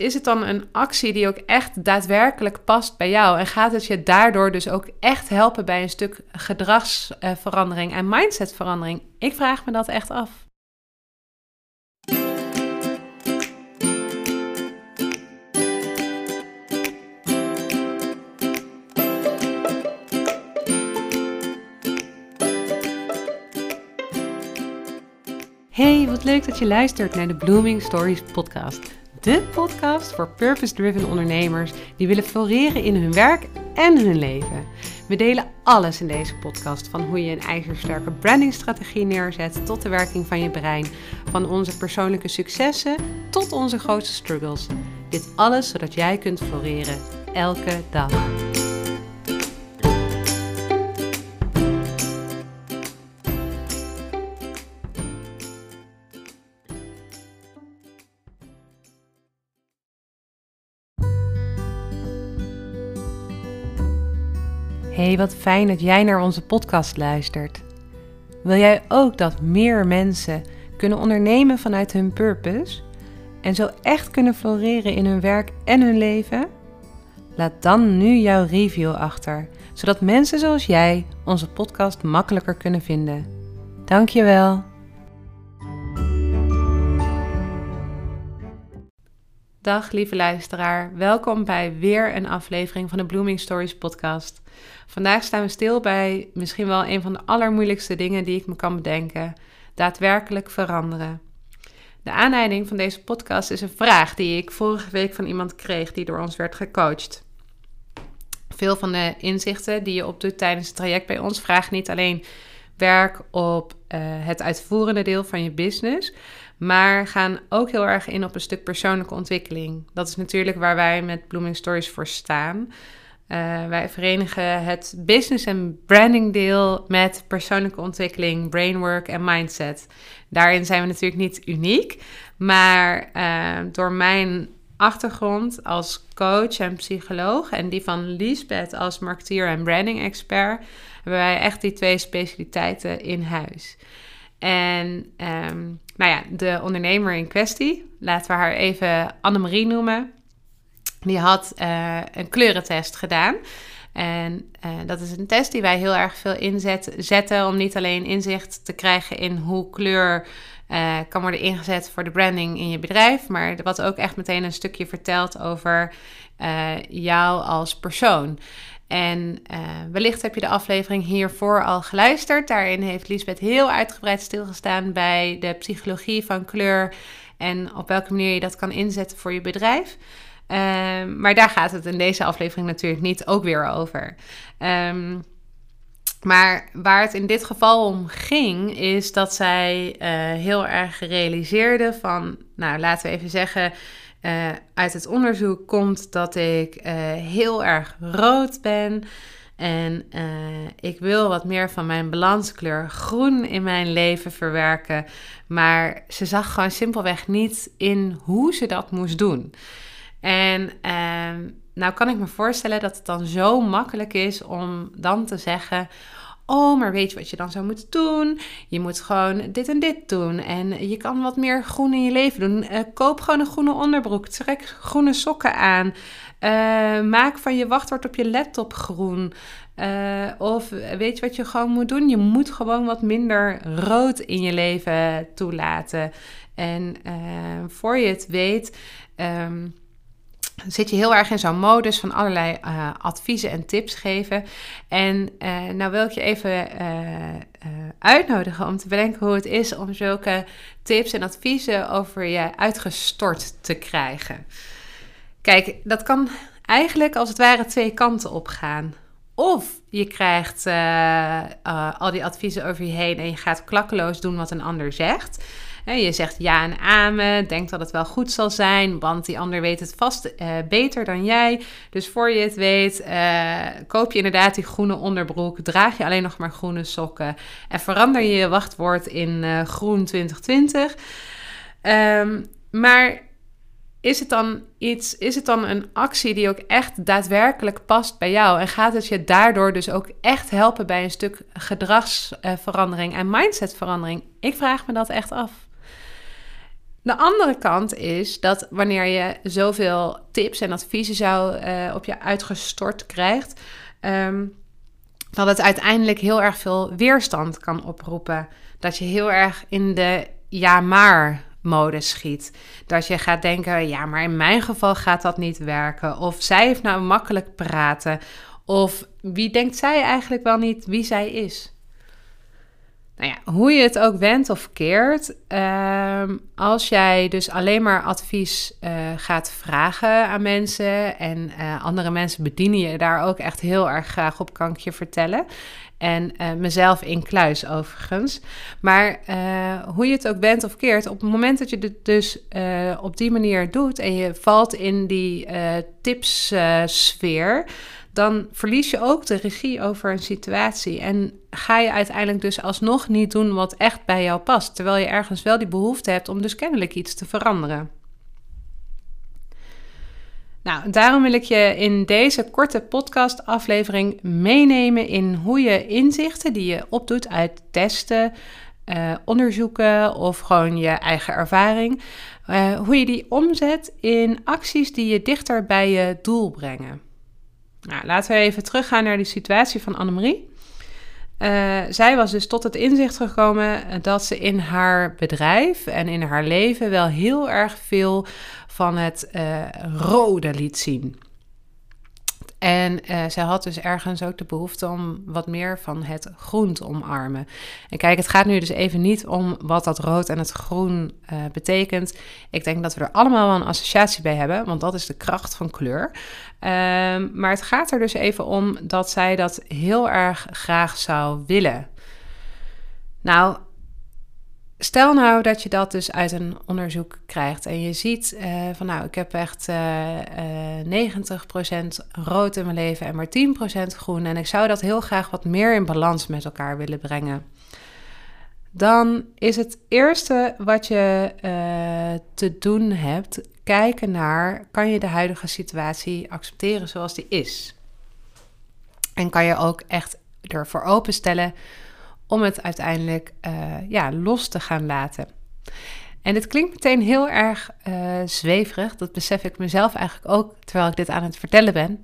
is het dan een actie die ook echt daadwerkelijk past bij jou? En gaat het je daardoor dus ook echt helpen bij een stuk gedragsverandering en mindsetverandering? Ik vraag me dat echt af. Hey, wat leuk dat je luistert naar de Blooming Stories podcast. De podcast voor purpose-driven ondernemers die willen floreren in hun werk en hun leven. We delen alles in deze podcast, van hoe je een ijzersterke brandingstrategie neerzet tot de werking van je brein, van onze persoonlijke successen tot onze grootste struggles. Dit alles zodat jij kunt floreren, elke dag. Hey, wat fijn dat jij naar onze podcast luistert. Wil jij ook dat meer mensen kunnen ondernemen vanuit hun purpose en zo echt kunnen floreren in hun werk en hun leven? Laat dan nu jouw review achter, zodat mensen zoals jij onze podcast makkelijker kunnen vinden. Dankjewel. Dag lieve luisteraar, welkom bij weer een aflevering van de Blooming Stories podcast. Vandaag staan we stil bij misschien wel een van de allermoeilijkste dingen die ik me kan bedenken: daadwerkelijk veranderen. De aanleiding van deze podcast is een vraag die ik vorige week van iemand kreeg die door ons werd gecoacht. Veel van de inzichten die je opdoet tijdens het traject bij ons vragen niet alleen werk op uh, het uitvoerende deel van je business, maar gaan ook heel erg in op een stuk persoonlijke ontwikkeling. Dat is natuurlijk waar wij met Blooming Stories voor staan. Uh, wij verenigen het business en branding deel met persoonlijke ontwikkeling, brainwork en mindset. Daarin zijn we natuurlijk niet uniek, maar uh, door mijn achtergrond als coach en psycholoog en die van Lisbeth als marketeer en branding expert, hebben wij echt die twee specialiteiten in huis. En um, nou ja, de ondernemer in kwestie, laten we haar even Annemarie noemen. Die had uh, een kleurentest gedaan. En uh, dat is een test die wij heel erg veel inzetten om niet alleen inzicht te krijgen in hoe kleur uh, kan worden ingezet voor de branding in je bedrijf, maar wat ook echt meteen een stukje vertelt over jou als persoon. En uh, wellicht heb je de aflevering hiervoor al geluisterd. Daarin heeft Lisbeth heel uitgebreid stilgestaan bij de psychologie van kleur en op welke manier je dat kan inzetten voor je bedrijf. Uh, maar daar gaat het in deze aflevering natuurlijk niet ook weer over. Um, maar waar het in dit geval om ging, is dat zij uh, heel erg realiseerde van, nou laten we even zeggen, uh, uit het onderzoek komt dat ik uh, heel erg rood ben. En uh, ik wil wat meer van mijn balanskleur groen in mijn leven verwerken. Maar ze zag gewoon simpelweg niet in hoe ze dat moest doen. En ehm, nou kan ik me voorstellen dat het dan zo makkelijk is om dan te zeggen: Oh, maar weet je wat je dan zou moeten doen? Je moet gewoon dit en dit doen. En je kan wat meer groen in je leven doen. Uh, koop gewoon een groene onderbroek. Trek groene sokken aan. Uh, maak van je wachtwoord op je laptop groen. Uh, of weet je wat je gewoon moet doen? Je moet gewoon wat minder rood in je leven toelaten. En voor je het weet. Um, zit je heel erg in zo'n modus van allerlei uh, adviezen en tips geven. En uh, nou wil ik je even uh, uitnodigen om te bedenken hoe het is om zulke tips en adviezen over je uitgestort te krijgen. Kijk, dat kan eigenlijk als het ware twee kanten op gaan. Of je krijgt al die adviezen over je heen en je gaat klakkeloos doen wat een ander zegt. Je zegt ja en amen, denkt dat het wel goed zal zijn, want die ander weet het vast uh, beter dan jij. Dus voor je het weet, uh, koop je inderdaad die groene onderbroek, draag je alleen nog maar groene sokken en verander je je wachtwoord in uh, groen 2020. Um, maar is het dan iets, is het dan een actie die ook echt daadwerkelijk past bij jou? En gaat het je daardoor dus ook echt helpen bij een stuk gedragsverandering en mindsetverandering? Ik vraag me dat echt af De andere kant is dat wanneer je zoveel tips en adviezen zou uh, op je uitgestort krijgt, um, dat het uiteindelijk heel erg veel weerstand kan oproepen. Dat je heel erg in de ja maar mode schiet. Dat je gaat denken, ja, maar in mijn geval gaat dat niet werken. Of zij heeft nou makkelijk praten. Of wie denkt zij eigenlijk wel niet wie zij is? Nou ja, hoe je het ook wendt of keert, ehm, als jij dus alleen maar advies uh, gaat vragen aan mensen en uh, andere mensen bedienen je daar ook echt heel erg graag op, kan ik je vertellen. En uh, mezelf in kluis overigens. Maar hoe je het ook bent of keert, op het moment dat je het dus op die manier doet en je valt in die tipssfeer dan verlies je ook de regie over een situatie. En ga je uiteindelijk dus alsnog niet doen wat echt bij jou past. Terwijl je ergens wel die behoefte hebt om dus kennelijk iets te veranderen. Nou, daarom wil ik je in deze korte podcast-aflevering meenemen in hoe je inzichten die je opdoet uit testen, uh, onderzoeken of gewoon je eigen ervaring, uh, hoe je die omzet in acties die je dichter bij je doel brengen. Nou, laten we even teruggaan naar die situatie van Annemarie. Uh, zij was dus tot het inzicht gekomen dat ze in haar bedrijf en in haar leven wel heel erg veel van het uh, rode liet zien. En uh, zij had dus ergens ook de behoefte om wat meer van het groen te omarmen. En kijk, het gaat nu dus even niet om wat dat rood en het groen uh, betekent. Ik denk dat we er allemaal wel een associatie bij hebben, want dat is de kracht van kleur. Um, maar het gaat er dus even om dat zij dat heel erg graag zou willen. Nou, Stel nou dat je dat dus uit een onderzoek krijgt en je ziet uh, van nou, ik heb echt uh, uh, 90% rood in mijn leven en maar 10% groen en ik zou dat heel graag wat meer in balans met elkaar willen brengen. Dan is het eerste wat je uh, te doen hebt, kijken naar, kan je de huidige situatie accepteren zoals die is? En kan je ook echt ervoor openstellen om het uiteindelijk uh, ja, los te gaan laten. En dit klinkt meteen heel erg uh, zweverig. Dat besef ik mezelf eigenlijk ook terwijl ik dit aan het vertellen ben.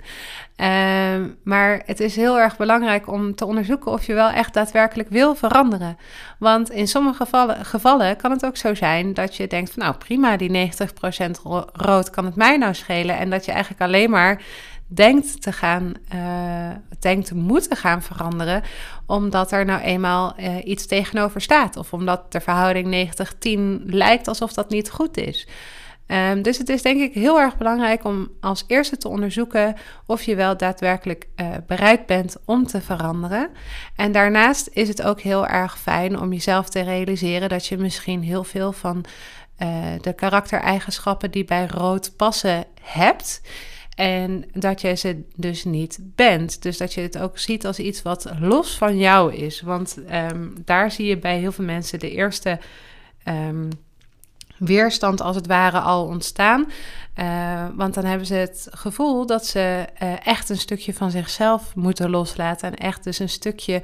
Uh, maar het is heel erg belangrijk om te onderzoeken of je wel echt daadwerkelijk wil veranderen. Want in sommige gevallen, gevallen kan het ook zo zijn dat je denkt van nou prima, die 90% rood kan het mij nou schelen. En dat je eigenlijk alleen maar denkt te gaan, uh, denkt te moeten gaan veranderen, omdat er nou eenmaal uh, iets tegenover staat. Of omdat de verhouding 90-10 lijkt alsof dat niet goed is. Um, dus het is denk ik heel erg belangrijk om als eerste te onderzoeken of je wel daadwerkelijk uh, bereid bent om te veranderen. En daarnaast is het ook heel erg fijn om jezelf te realiseren dat je misschien heel veel van de karaktereigenschappen die bij rood passen hebt. En dat je ze dus niet bent. Dus dat je het ook ziet als iets wat los van jou is. Want um, daar zie je bij heel veel mensen de eerste um, weerstand als het ware al ontstaan. Uh, want dan hebben ze het gevoel dat ze uh, echt een stukje van zichzelf moeten loslaten. En echt dus een stukje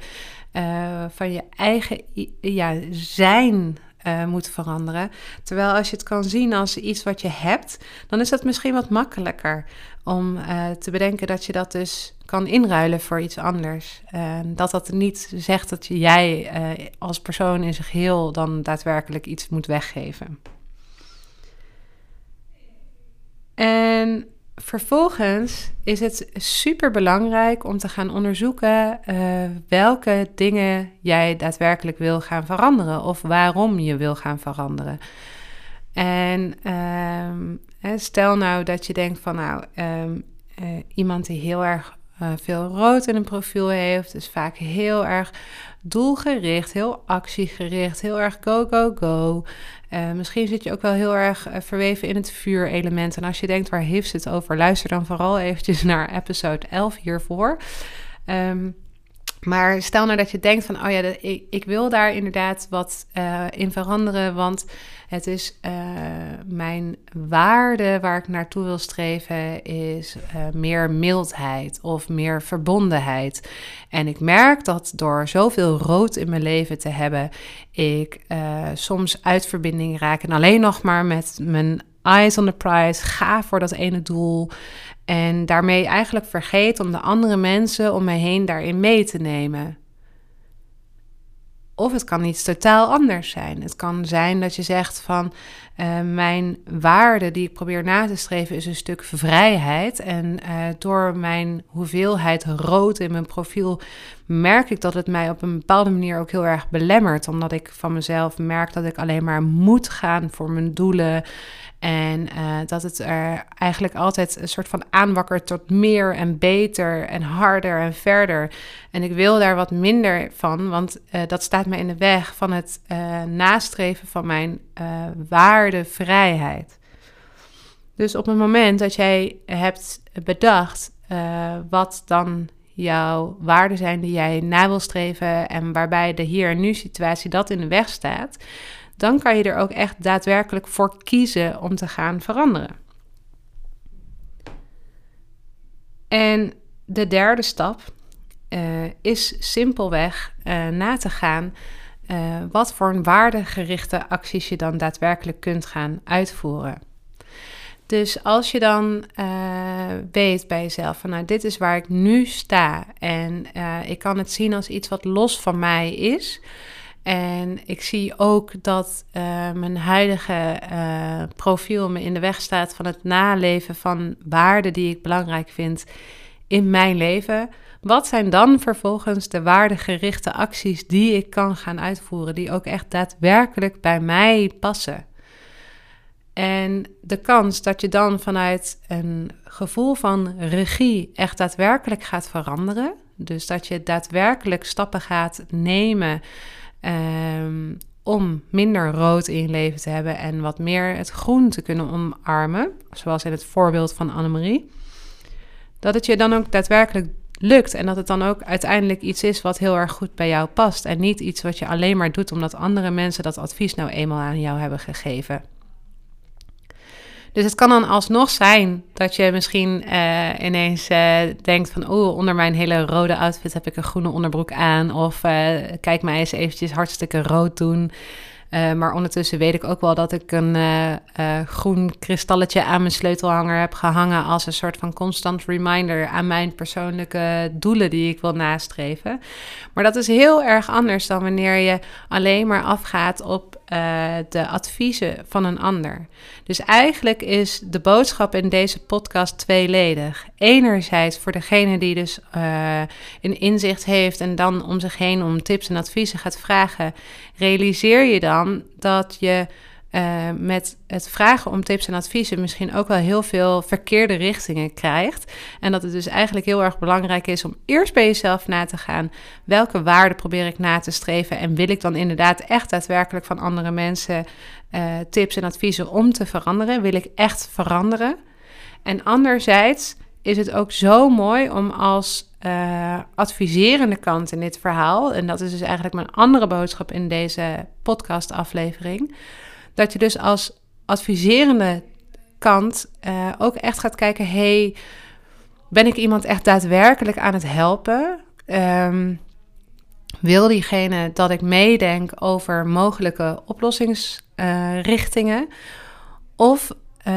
uh, van je eigen ja, zijn uh, moet veranderen. Terwijl als je het kan zien als iets wat je hebt, dan is het misschien wat makkelijker om uh, te bedenken dat je dat dus kan inruilen voor iets anders. Uh, dat dat niet zegt dat jij uh, als persoon in zich heel dan daadwerkelijk iets moet weggeven. En vervolgens is het super belangrijk om te gaan onderzoeken uh, welke dingen jij daadwerkelijk wil gaan veranderen of waarom je wil gaan veranderen. En uh, stel nou dat je denkt van nou, um, uh, iemand die heel erg uh, veel rood in een profiel heeft, dus vaak heel erg doelgericht, heel actiegericht, heel erg go, go, go. Uh, misschien zit je ook wel heel erg verweven in het vuurelement. En als je denkt, waar heeft het over? Luister dan vooral eventjes naar episode 11 hiervoor. Um, Maar stel nou dat je denkt van, oh ja, ik, ik wil daar inderdaad wat uh, in veranderen, want het is uh, mijn waarde waar ik naartoe wil streven, is uh, meer mildheid of meer verbondenheid. En ik merk dat door zoveel rood in mijn leven te hebben, ik soms uit verbinding raak en alleen nog maar met mijn eyes on the prize ga voor dat ene doel. En daarmee eigenlijk vergeet om de andere mensen om me heen daarin mee te nemen. Of het kan iets totaal anders zijn. Het kan zijn dat je zegt van uh, mijn waarde die ik probeer na te streven is een stuk vrijheid. En uh, door mijn hoeveelheid rood in mijn profiel merk ik dat het mij op een bepaalde manier ook heel erg belemmert. Omdat ik van mezelf merk dat ik alleen maar moet gaan voor mijn doelen. En uh, dat het er eigenlijk altijd een soort van aanwakkert tot meer en beter en harder en verder. En ik wil daar wat minder van, want uh, dat staat me in de weg van het uh, nastreven van mijn waarde vrijheid. Dus op het moment dat jij hebt bedacht wat dan jouw waarden zijn die jij na wil streven en waarbij de hier en nu situatie dat in de weg staat, dan kan je er ook echt daadwerkelijk voor kiezen om te gaan veranderen. En de derde stap uh, is simpelweg uh, na te gaan uh, wat voor een waardegerichte acties je dan daadwerkelijk kunt gaan uitvoeren. Dus als je dan weet bij jezelf van nou dit is waar ik nu sta en ik kan het zien als iets wat los van mij is, en ik zie ook dat uh, mijn huidige uh, profiel me in de weg staat van het naleven van waarden die ik belangrijk vind in mijn leven. Wat zijn dan vervolgens de waardegerichte acties die ik kan gaan uitvoeren, die ook echt daadwerkelijk bij mij passen? En de kans dat je dan vanuit een gevoel van regie echt daadwerkelijk gaat veranderen, dus dat je daadwerkelijk stappen gaat nemen Um, om minder rood in je leven te hebben en wat meer het groen te kunnen omarmen, zoals in het voorbeeld van Annemarie, dat het je dan ook daadwerkelijk lukt en dat het dan ook uiteindelijk iets is wat heel erg goed bij jou past en niet iets wat je alleen maar doet omdat andere mensen dat advies nou eenmaal aan jou hebben gegeven. Dus het kan dan alsnog zijn dat je misschien uh, ineens uh, denkt van... oh, onder mijn hele rode outfit heb ik een groene onderbroek aan. Of uh, kijk mij eens eventjes hartstikke rood doen. maar ondertussen weet ik ook wel dat ik een groen kristalletje aan mijn sleutelhanger heb gehangen... als een soort van constant reminder aan mijn persoonlijke doelen die ik wil nastreven. Maar dat is heel erg anders dan wanneer je alleen maar afgaat op uh, de adviezen van een ander. Dus eigenlijk is de boodschap in deze podcast tweeledig. Enerzijds voor degene die dus uh, een inzicht heeft en dan om zich heen om tips en adviezen gaat vragen, realiseer je dan dat je uh, met het vragen om tips en adviezen misschien ook wel heel veel verkeerde richtingen krijgt. En dat het dus eigenlijk heel erg belangrijk is om eerst bij jezelf na te gaan. Welke waarden probeer ik na te streven? En wil ik dan inderdaad echt daadwerkelijk van andere mensen uh, tips en adviezen om te veranderen? Wil ik echt veranderen? En anderzijds is het ook zo mooi om als uh, adviserende kant in dit verhaal, en dat is dus eigenlijk mijn andere boodschap in deze podcastaflevering dat je dus als adviserende kant uh, ook echt gaat kijken: hey, ben ik iemand echt daadwerkelijk aan het helpen? Um, wil diegene dat ik meedenk over mogelijke oplossingsrichtingen? Of uh,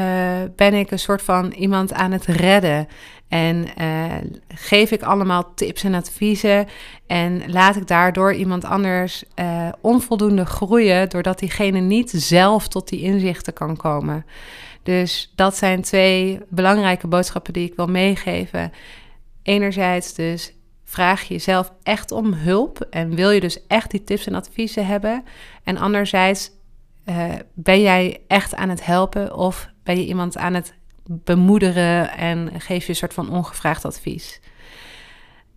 ben ik een soort van iemand aan het redden? En uh, geef ik allemaal tips en adviezen en laat ik daardoor iemand anders uh, onvoldoende groeien, doordat diegene niet zelf tot die inzichten kan komen. Dus dat zijn twee belangrijke boodschappen die ik wil meegeven. Enerzijds dus vraag je jezelf echt om hulp en wil je dus echt die tips en adviezen hebben. En anderzijds uh, ben jij echt aan het helpen of ben je iemand aan het bemoederen en geef je een soort van ongevraagd advies.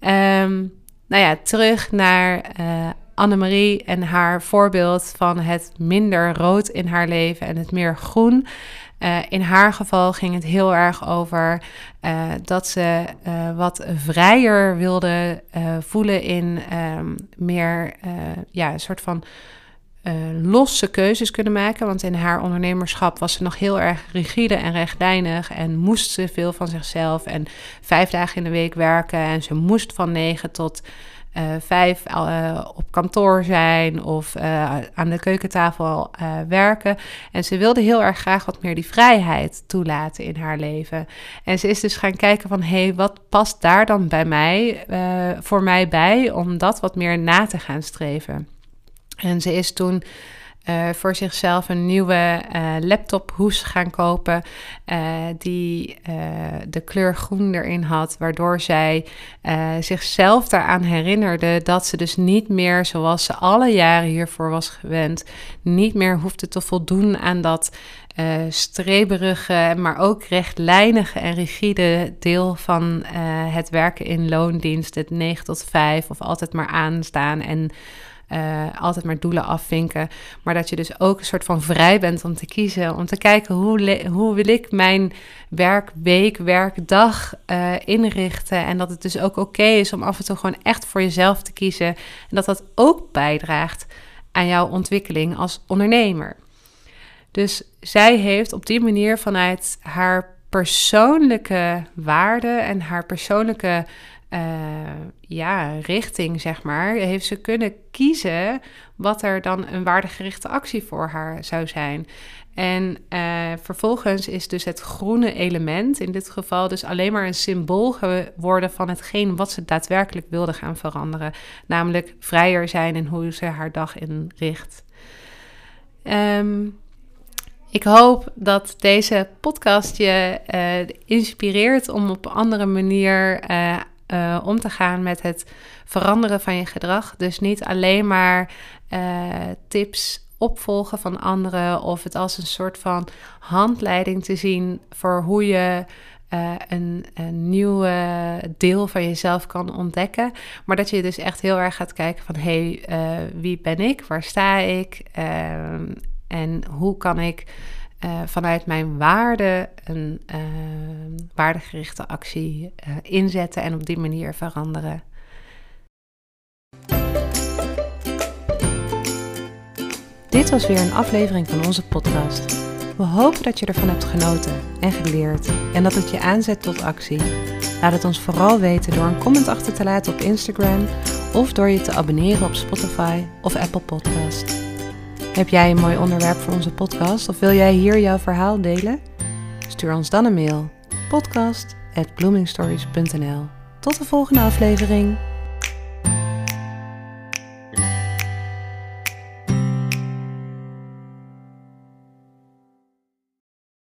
Um, nou ja, terug naar uh, Annemarie en haar voorbeeld van het minder rood in haar leven en het meer groen. Uh, in haar geval ging het heel erg over dat ze wat vrijer wilde voelen in um, meer ja, een soort van losse keuzes kunnen maken. Want in haar ondernemerschap was ze nog heel erg rigide en rechtlijnig en moest ze veel van zichzelf en vijf dagen in de week werken en ze moest van negen tot uh, vijf uh, op kantoor zijn of aan de keukentafel werken. En ze wilde heel erg graag wat meer die vrijheid toelaten in haar leven. En ze is dus gaan kijken van, hé, hey, wat past daar dan bij mij, voor mij bij, om dat wat meer na te gaan streven. En ze is toen uh, voor zichzelf een nieuwe uh, laptophoes gaan kopen. Uh, die de kleur groen erin had. Waardoor zij zichzelf daaraan herinnerde dat ze dus niet meer, zoals ze alle jaren hiervoor was gewend, niet meer hoefde te voldoen aan dat. streberige, maar ook rechtlijnige en rigide deel van het werken in loondienst. Het 9 tot 5 of altijd maar aanstaan en uh, altijd maar doelen afvinken. Maar dat je dus ook een soort van vrij bent om te kiezen. Om te kijken hoe, hoe wil ik mijn werkweek, werkdag uh, inrichten. En dat het dus ook oké is om af en toe gewoon echt voor jezelf te kiezen. En dat dat ook bijdraagt aan jouw ontwikkeling als ondernemer. Dus zij heeft op die manier vanuit haar persoonlijke waarden en haar persoonlijke uh, ja, richting, zeg maar, heeft ze kunnen kiezen wat er dan een waardegerichte actie voor haar zou zijn. En uh, vervolgens is dus het groene element, in dit geval dus alleen maar een symbool geworden van hetgeen wat ze daadwerkelijk wilde gaan veranderen. Namelijk vrijer zijn in hoe ze haar dag inricht. Um, ik hoop dat deze podcast je uh, inspireert om op een andere manier uh, om te gaan met het veranderen van je gedrag. Dus niet alleen maar uh, tips opvolgen van anderen of het als een soort van handleiding te zien voor hoe je uh, een, een nieuw deel van jezelf kan ontdekken. Maar dat je dus echt heel erg gaat kijken van hé, hey, wie ben ik? Waar sta ik? Ehm, en hoe kan ik uh, vanuit mijn waarde een uh, waardegerichte actie uh, inzetten en op die manier veranderen. Dit was weer een aflevering van onze podcast. We hopen dat je ervan hebt genoten en geleerd en dat het je aanzet tot actie. Laat het ons vooral weten door een comment achter te laten op Instagram of door je te abonneren op Spotify of Apple Podcast. Heb jij een mooi onderwerp voor onze podcast of wil jij hier jouw verhaal delen? Stuur ons dan een mail podcast@bloomingstories.nl. Tot de volgende aflevering.